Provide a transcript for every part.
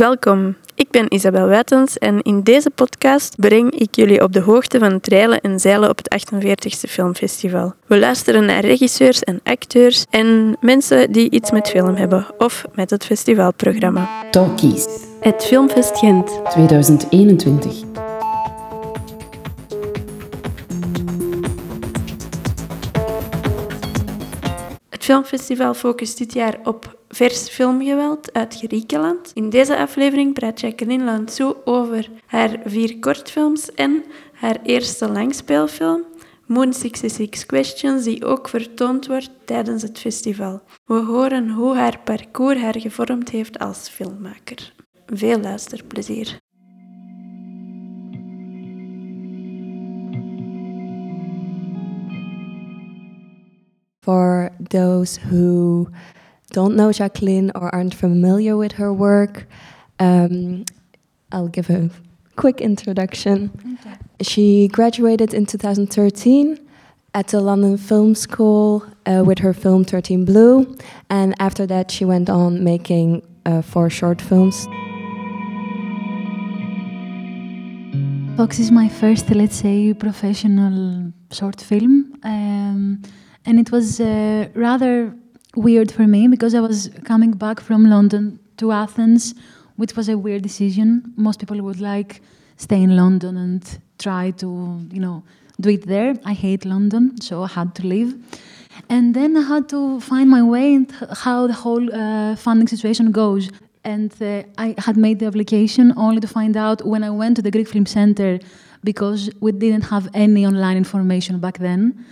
Welkom, ik ben Isabel Wettens en in deze podcast breng ik jullie op de hoogte van het reilen en zeilen op het 48e Filmfestival. We luisteren naar regisseurs en acteurs en mensen die iets met film hebben of met het festivalprogramma. Talkies. Het Filmfest Gent 2021. Het filmfestival focust dit jaar op vers filmgeweld uit Griekenland. In deze aflevering praat Jacqueline Lansou over haar vier kortfilms en haar eerste langspeelfilm, Moon 66 Questions, die ook vertoond wordt tijdens het festival. We horen hoe haar parcours haar gevormd heeft als filmmaker. Veel luisterplezier. For those who don't know Jacqueline or aren't familiar with her work, um, I'll give a quick introduction. Okay. She graduated in 2013 at the London Film School uh, with her film 13 Blue, and after that, she went on making uh, four short films. Fox is my first, let's say, professional short film. Um, and it was uh, rather weird for me because I was coming back from London to Athens, which was a weird decision. Most people would like stay in London and try to, you know, do it there. I hate London, so I had to leave. And then I had to find my way and how the whole uh, funding situation goes. And uh, I had made the application only to find out when I went to the Greek Film Center because we didn't have any online information back then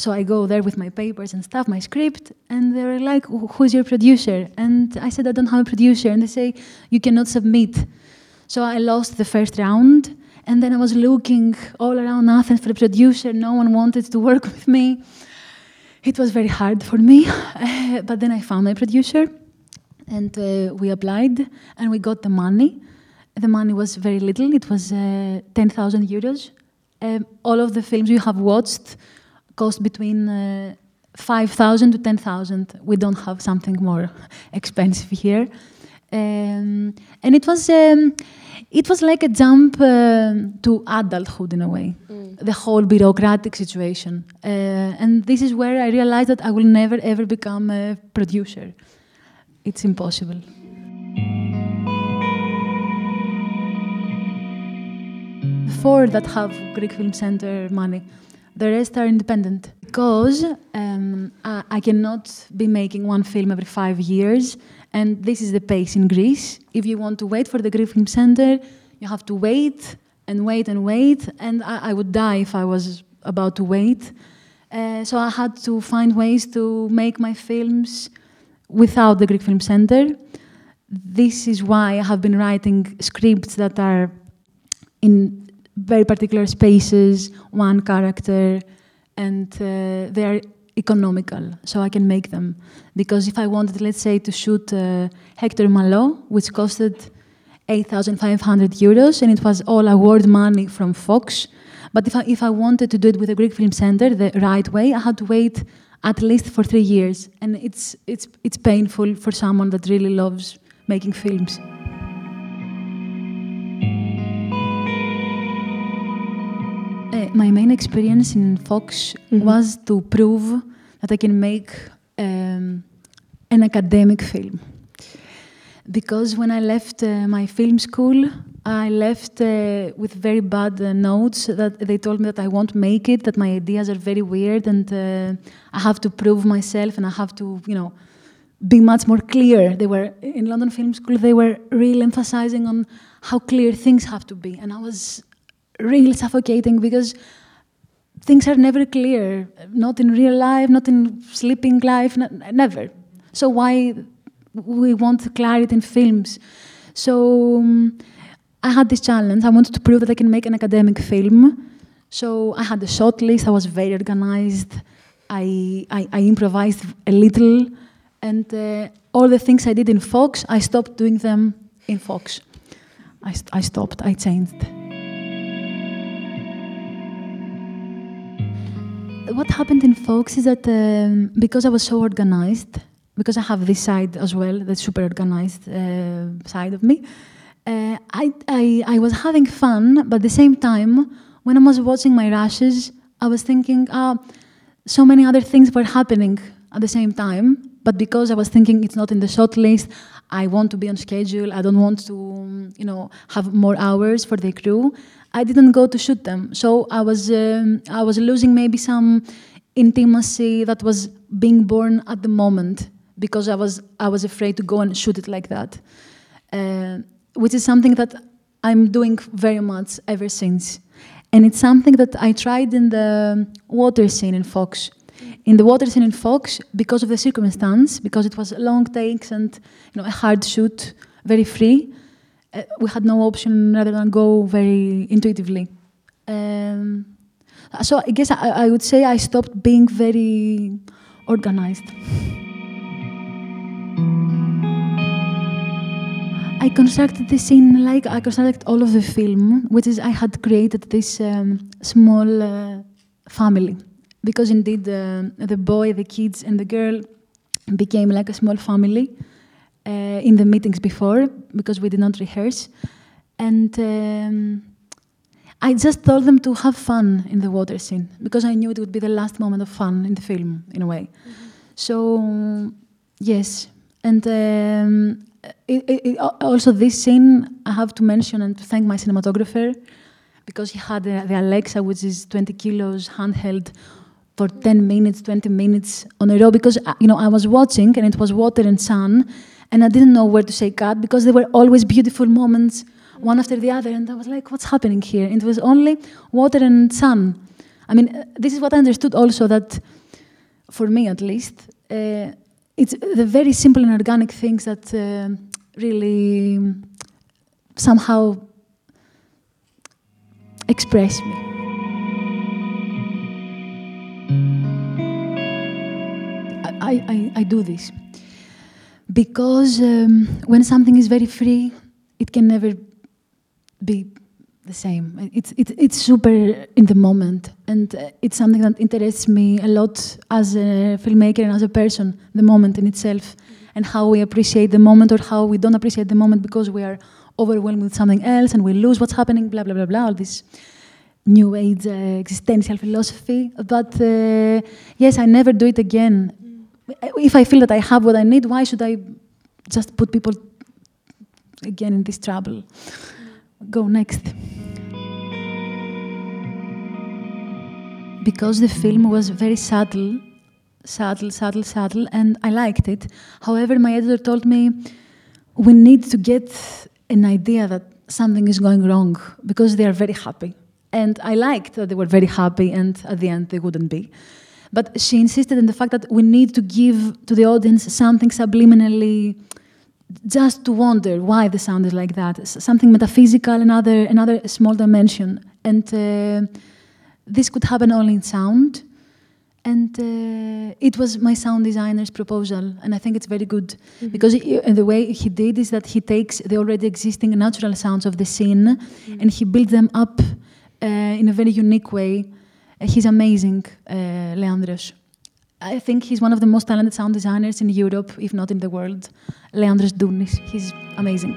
so I go there with my papers and stuff, my script, and they're like, "Who's your producer?" And I said, "I don't have a producer." And they say, "You cannot submit." So I lost the first round, and then I was looking all around Athens for a producer. No one wanted to work with me. It was very hard for me, but then I found my producer, and uh, we applied, and we got the money. The money was very little; it was uh, ten thousand euros. Um, all of the films you have watched cost between uh, 5,000 to 10,000. We don't have something more expensive here. Um, and it was um, it was like a jump uh, to adulthood in a way, mm. the whole bureaucratic situation. Uh, and this is where I realized that I will never ever become a producer. It's impossible. Four that have Greek Film Center money the rest are independent because um, I, I, cannot be making one film every five years, and this is the pace in Greece. If you want to wait for the Greek Film Center, you have to wait and wait and wait, and I, I would die if I was about to wait. Uh, so I had to find ways to make my films without the Greek Film Center. This is why I have been writing scripts that are in very particular spaces, one character, and uh, they are economical, so I can make them. Because if I wanted, let's say, to shoot uh, Hector Malot, which costed 8,500 euros, and it was all award money from Fox, but if I, if I wanted to do it with a Greek Film Center the right way, I had to wait at least for three years, and it's, it's, it's painful for someone that really loves making films. My main experience in Fox mm-hmm. was to prove that I can make um, an academic film. Because when I left uh, my film school, I left uh, with very bad uh, notes that they told me that I won't make it, that my ideas are very weird, and uh, I have to prove myself, and I have to, you know, be much more clear. They were in London Film School. They were really emphasizing on how clear things have to be, and I was really suffocating because things are never clear, not in real life, not in sleeping life, never. So why we want clarity in films? So um, I had this challenge. I wanted to prove that I can make an academic film. So I had a short list. I was very organized. I, I, I improvised a little. And uh, all the things I did in Fox, I stopped doing them in Fox. I, I stopped, I changed. What happened in Fox is that um, because I was so organized, because I have this side as well, the super organized uh, side of me. Uh, I, I, I was having fun, but at the same time, when I was watching my rashes, I was thinking, ah, so many other things were happening at the same time. But because I was thinking it's not in the shot list, I want to be on schedule. I don't want to, you know, have more hours for the crew. I didn't go to shoot them, so I was um, I was losing maybe some intimacy that was being born at the moment because I was I was afraid to go and shoot it like that, uh, which is something that I'm doing very much ever since, and it's something that I tried in the water scene in Fox. In the water scene in Fox, because of the circumstance, because it was a long takes and you know a hard shoot, very free, uh, we had no option rather than go very intuitively. Um, so I guess I, I would say I stopped being very organized. I constructed the scene like I constructed all of the film, which is I had created this um, small uh, family because indeed uh, the boy, the kids, and the girl became like a small family uh, in the meetings before because we did not rehearse, and. Um, I just told them to have fun in the water scene because I knew it would be the last moment of fun in the film, in a way. Mm-hmm. So, yes. And um, it, it, also, this scene, I have to mention and to thank my cinematographer because he had the, the Alexa, which is 20 kilos handheld for 10 minutes, 20 minutes on a row because uh, you know I was watching and it was water and sun, and I didn't know where to say God because there were always beautiful moments one after the other. And I was like, what's happening here? And it was only water and sun. I mean, this is what I understood also that, for me at least, uh, it's the very simple and organic things that uh, really somehow express me. I, I, I do this because um, when something is very free, it can never be the same. It's, it, it's super in the moment, and uh, it's something that interests me a lot as a filmmaker and as a person, the moment in itself, mm-hmm. and how we appreciate the moment or how we don't appreciate the moment because we are overwhelmed with something else and we lose what's happening, blah, blah, blah, blah, all this new age uh, existential philosophy. But uh, yes, I never do it again. If I feel that I have what I need, why should I just put people again in this trouble? go next. Because the film was very subtle, subtle, subtle, subtle, and I liked it. However, my editor told me we need to get an idea that something is going wrong because they are very happy. And I liked that they were very happy, and at the end, they wouldn't be. But she insisted in the fact that we need to give to the audience something subliminally just to wonder why the sound is like that, something metaphysical, another another small dimension, and uh, this could happen only in sound. And uh, it was my sound designer's proposal, and I think it's very good mm-hmm. because he, the way he did is that he takes the already existing natural sounds of the scene mm-hmm. and he builds them up uh, in a very unique way. He's amazing, uh, Leandros. I think he's one of the most talented sound designers in Europe, if not in the world. Leandros Dounis. He's amazing.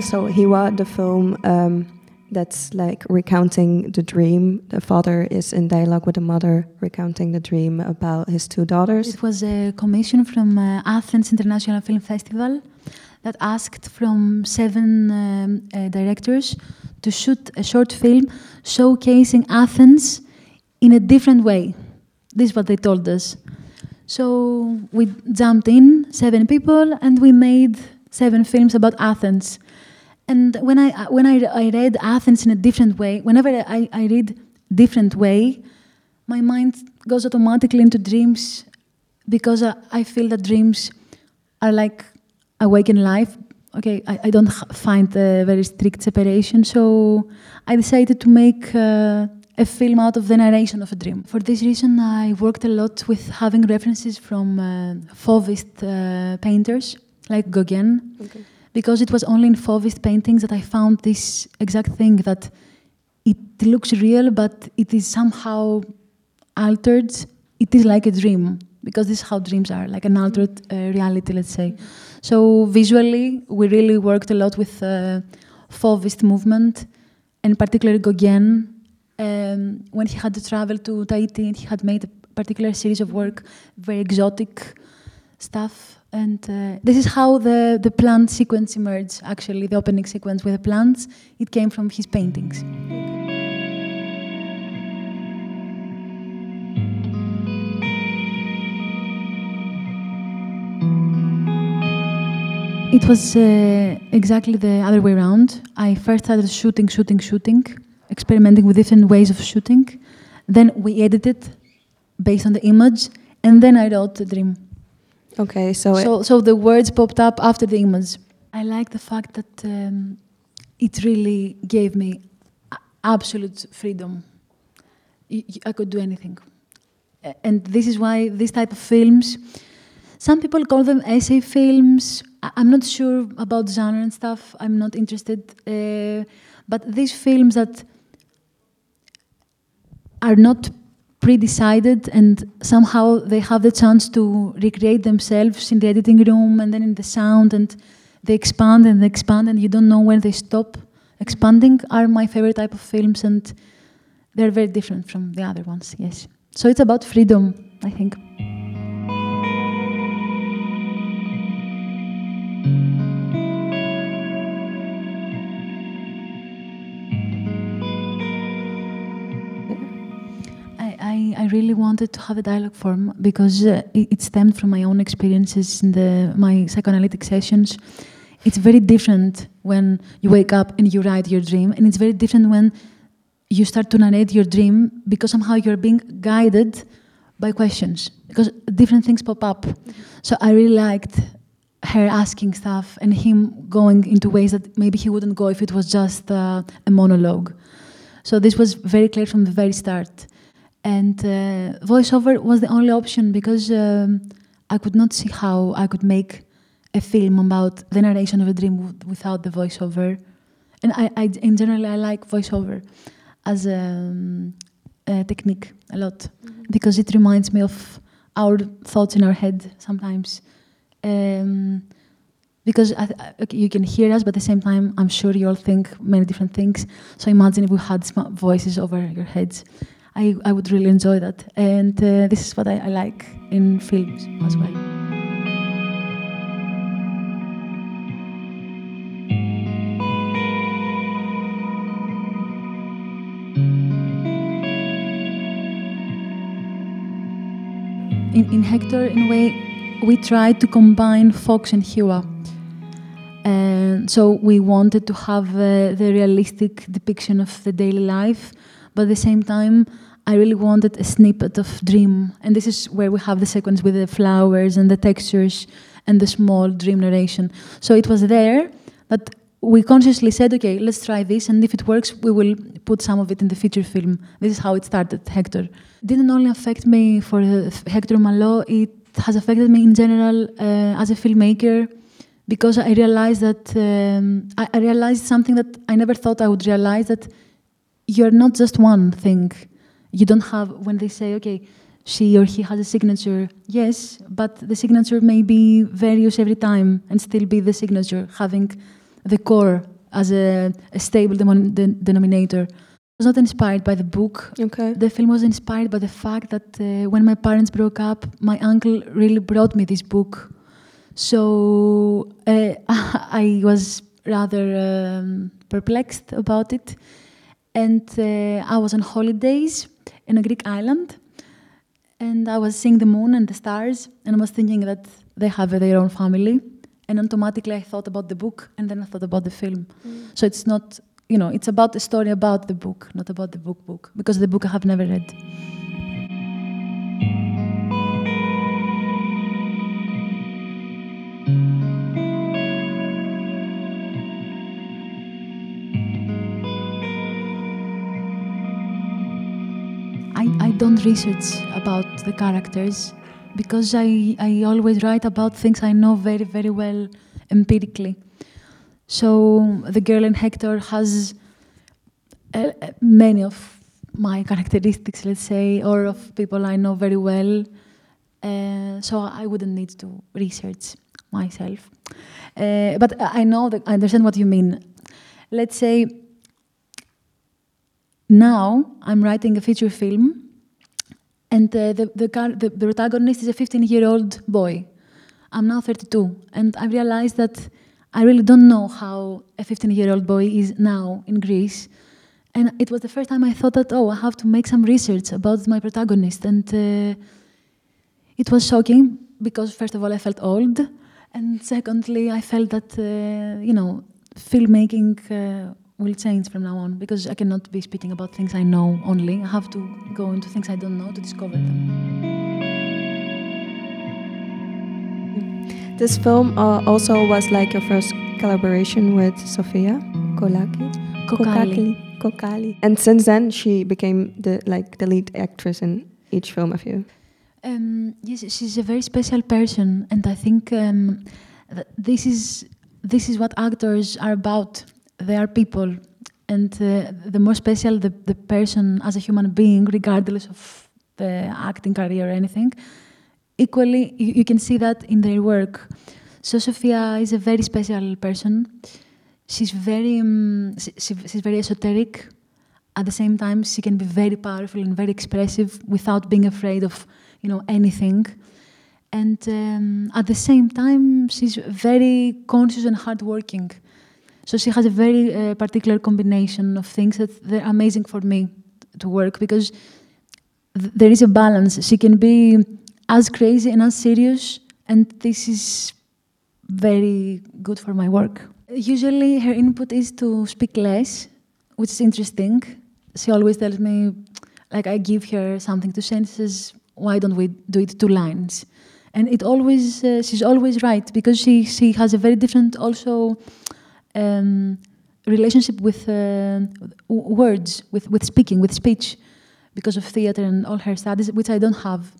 So Hiwa, the film um, that's like recounting the dream. The father is in dialogue with the mother, recounting the dream about his two daughters. It was a commission from uh, Athens International Film Festival that asked from seven um, uh, directors to shoot a short film showcasing Athens in a different way. This is what they told us. So we jumped in, seven people, and we made seven films about Athens. And when I when I, I read Athens in a different way, whenever I, I read different way, my mind goes automatically into dreams because I, I feel that dreams are like awaken life. Okay, I, I don't find a very strict separation, so I decided to make uh, a film out of the narration of a dream. For this reason, I worked a lot with having references from uh, Fauvist uh, painters like Gauguin, okay. because it was only in Fauvist paintings that I found this exact thing that it looks real, but it is somehow altered, it is like a dream because this is how dreams are, like an altered uh, reality, let's say. So visually, we really worked a lot with uh, Fauvist movement, and particularly Gauguin. Um, when he had to travel to Tahiti, he had made a particular series of work, very exotic stuff. And uh, this is how the, the plant sequence emerged, actually, the opening sequence with the plants. It came from his paintings. It was uh, exactly the other way around. I first started shooting, shooting, shooting, experimenting with different ways of shooting. Then we edited based on the image, and then I wrote the dream. Okay, so, So, so the words popped up after the image. I like the fact that um, it really gave me absolute freedom. I could do anything. And this is why this type of films, some people call them essay films. I'm not sure about genre and stuff. I'm not interested. Uh, but these films that are not pre-decided and somehow they have the chance to recreate themselves in the editing room and then in the sound and they expand and they expand and you don't know when they stop expanding are my favorite type of films and they're very different from the other ones yes so it's about freedom i think really wanted to have a dialogue form because uh, it, stemmed from my own experiences in the, my psychoanalytic sessions. It's very different when you wake up and you write your dream, and it's very different when you start to narrate your dream because somehow you're being guided by questions because different things pop up. So I really liked her asking stuff and him going into ways that maybe he wouldn't go if it was just uh, a monologue. So this was very clear from the very start. And uh, voiceover was the only option because um, I could not see how I could make a film about the narration of a dream w- without the voiceover. And I, I, in general, I like voiceover as a, um, a technique a lot because it reminds me of our thoughts in our head sometimes. Um, because I, okay, you can hear us, but at the same time, I'm sure you all think many different things. So imagine if we had sm- voices over your heads. I, I would really enjoy that. And uh, this is what I, I like in films as well. In, in Hector, in a way, we tried to combine Fox and Hiwa. And so we wanted to have uh, the realistic depiction of the daily life, but at the same time, I really wanted a snippet of dream. And this is where we have the sequence with the flowers and the textures and the small dream narration. So it was there that we consciously said, okay, let's try this, and if it works, we will put some of it in the feature film. This is how it started, Hector. Didn't only affect me for Hector Malot, it has affected me in general uh, as a filmmaker because I realized that um, I, I realized something that I never thought I would realize that you're not just one thing. You don't have when they say, okay, she or he has a signature. Yes, but the signature may be various every time and still be the signature, having the core as a, a stable demon, de, denominator. I was not inspired by the book. Okay. The film was inspired by the fact that uh, when my parents broke up, my uncle really brought me this book. So uh, I was rather um, perplexed about it. And uh, I was on holidays in a Greek island. And I was seeing the moon and the stars. And I was thinking that they have their own family. And automatically I thought about the book and then I thought about the film. So it's not, you know, it's about the story about the book, not about the book book, because the book I have never read. Don't research about the characters because I, I always write about things I know very, very well empirically. So the girl in Hector has uh, uh, many of my characteristics, let's say, or of people I know very well. Uh, so I wouldn't need to research myself. Uh, but I know that I understand what you mean. Let's say now I'm writing a feature film, and uh, the, the, the, the protagonist is a 15 year old boy. I'm now 32, and I realized that I really don't know how a 15 year old boy is now in Greece. And it was the first time I thought that, oh, I have to make some research about my protagonist. And uh, it was shocking because, first of all, I felt old. And secondly, I felt that, uh, you know, filmmaking uh, will change from now on because I cannot be speaking about things I know only. I have to go into things I don't know to discover them. This film uh, also was like your first collaboration with Sofia Kolaki. Kokkali. Kokkali. And since then, she became the like the lead actress in each film of you. Um, yes, she's a very special person, and I think um, this is this is what actors are about. They are people, and uh, the more special the, the person as a human being, regardless of the acting career or anything, equally, you, you, can see that in their work. So Sofia is a very special person. She's very, um, she, she's very esoteric. At the same time, she can be very powerful and very expressive without being afraid of, you know, anything. And um, at the same time, she's very conscious and hardworking. So she has a very uh, particular combination of things that they're amazing for me to work because th there is a balance. She can be as crazy and as serious, and this is very good for my work. Usually, her input is to speak less, which is interesting. She always tells me, like, I give her something to say, and says, Why don't we do it two lines? And it always, uh, she's always right because she, she has a very different also um, relationship with uh, words, with, with speaking, with speech, because of theater and all her studies, which I don't have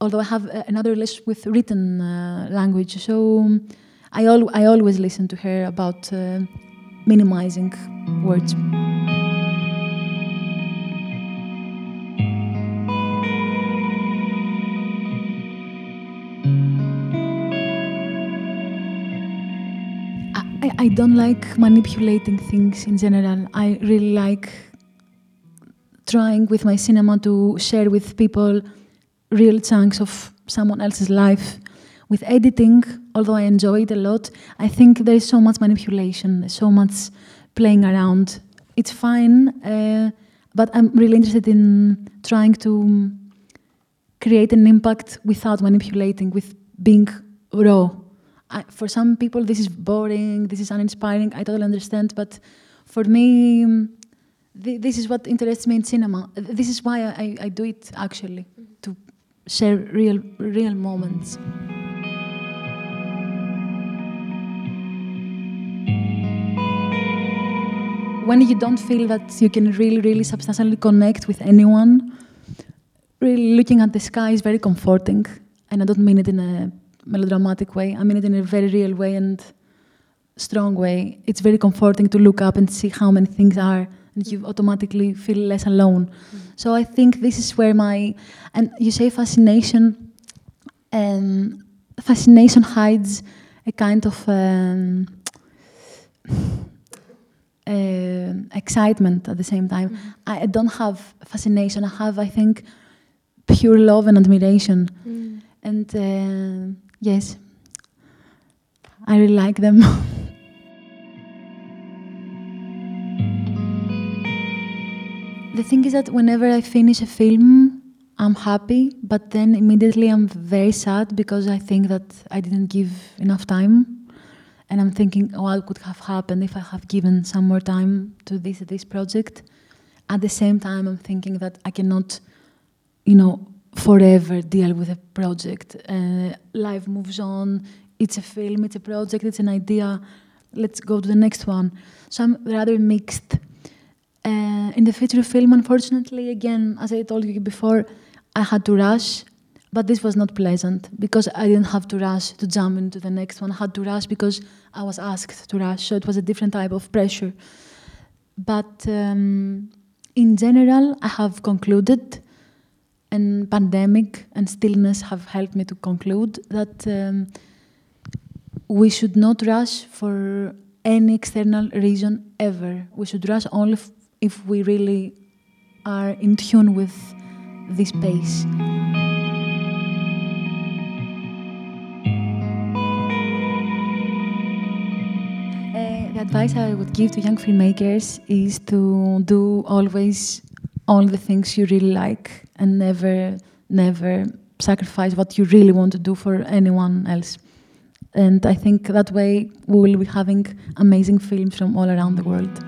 although I have uh, another relationship with written uh, language. So um, I, al I always listen to her about uh, minimizing words. I, don't like manipulating things in general. I really like trying with my cinema to share with people real chunks of someone else's life. With editing, although I enjoy it a lot, I think there is so much manipulation, so much playing around. It's fine, uh, but I'm really interested in trying to create an impact without manipulating, with being raw. I, for some people, this is boring, this is uninspiring, I totally understand, but for me, th this is what interests me in cinema. This is why I, I do it, actually, to share real, real moments. When you don't feel that you can really, really substantially connect with anyone, really looking at the sky is very comforting. And I don't mean it in a melodramatic way, I mean it in a very real way and strong way. It's very comforting to look up and see how many things are and you automatically feel less alone. Mm. So I think this is where my and you say fascination. Um, fascination hides a kind of um, uh, excitement at the same time. Mm. I don't have fascination. I have, I think, pure love and admiration. Mm. And uh, yes, I really like them. The thing is that whenever I finish a film, I'm happy, but then immediately I'm very sad because I think that I didn't give enough time. And I'm thinking, oh, what could have happened if I have given some more time to this this project? At the same time, I'm thinking that I cannot, you know, forever deal with a project. Uh, life moves on. It's a film. It's a project. It's an idea. Let's go to the next one. So I'm rather mixed uh, in the feature film, unfortunately, again, as I told you before, I had to rush, but this was not pleasant because I didn't have to rush to jump into the next one. I had to rush because I was asked to rush, so it was a different type of pressure. But um, in general, I have concluded, and pandemic and stillness have helped me to conclude that um, we should not rush for any external reason ever. We should rush only if, we really are in tune with this pace. Uh, the advice I would give to young filmmakers is to do always all the things you really like and never, never sacrifice what you really want to do for anyone else. And I think that way we will be having amazing films from all around the world.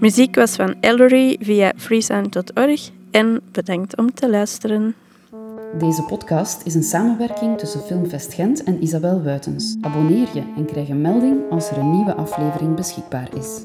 Muziek was van Ellery via freesound.org en bedankt om te luisteren. Deze podcast is een samenwerking tussen Filmfest Gent en Isabel Wuitens. Abonneer je en krijg een melding als er een nieuwe aflevering beschikbaar is.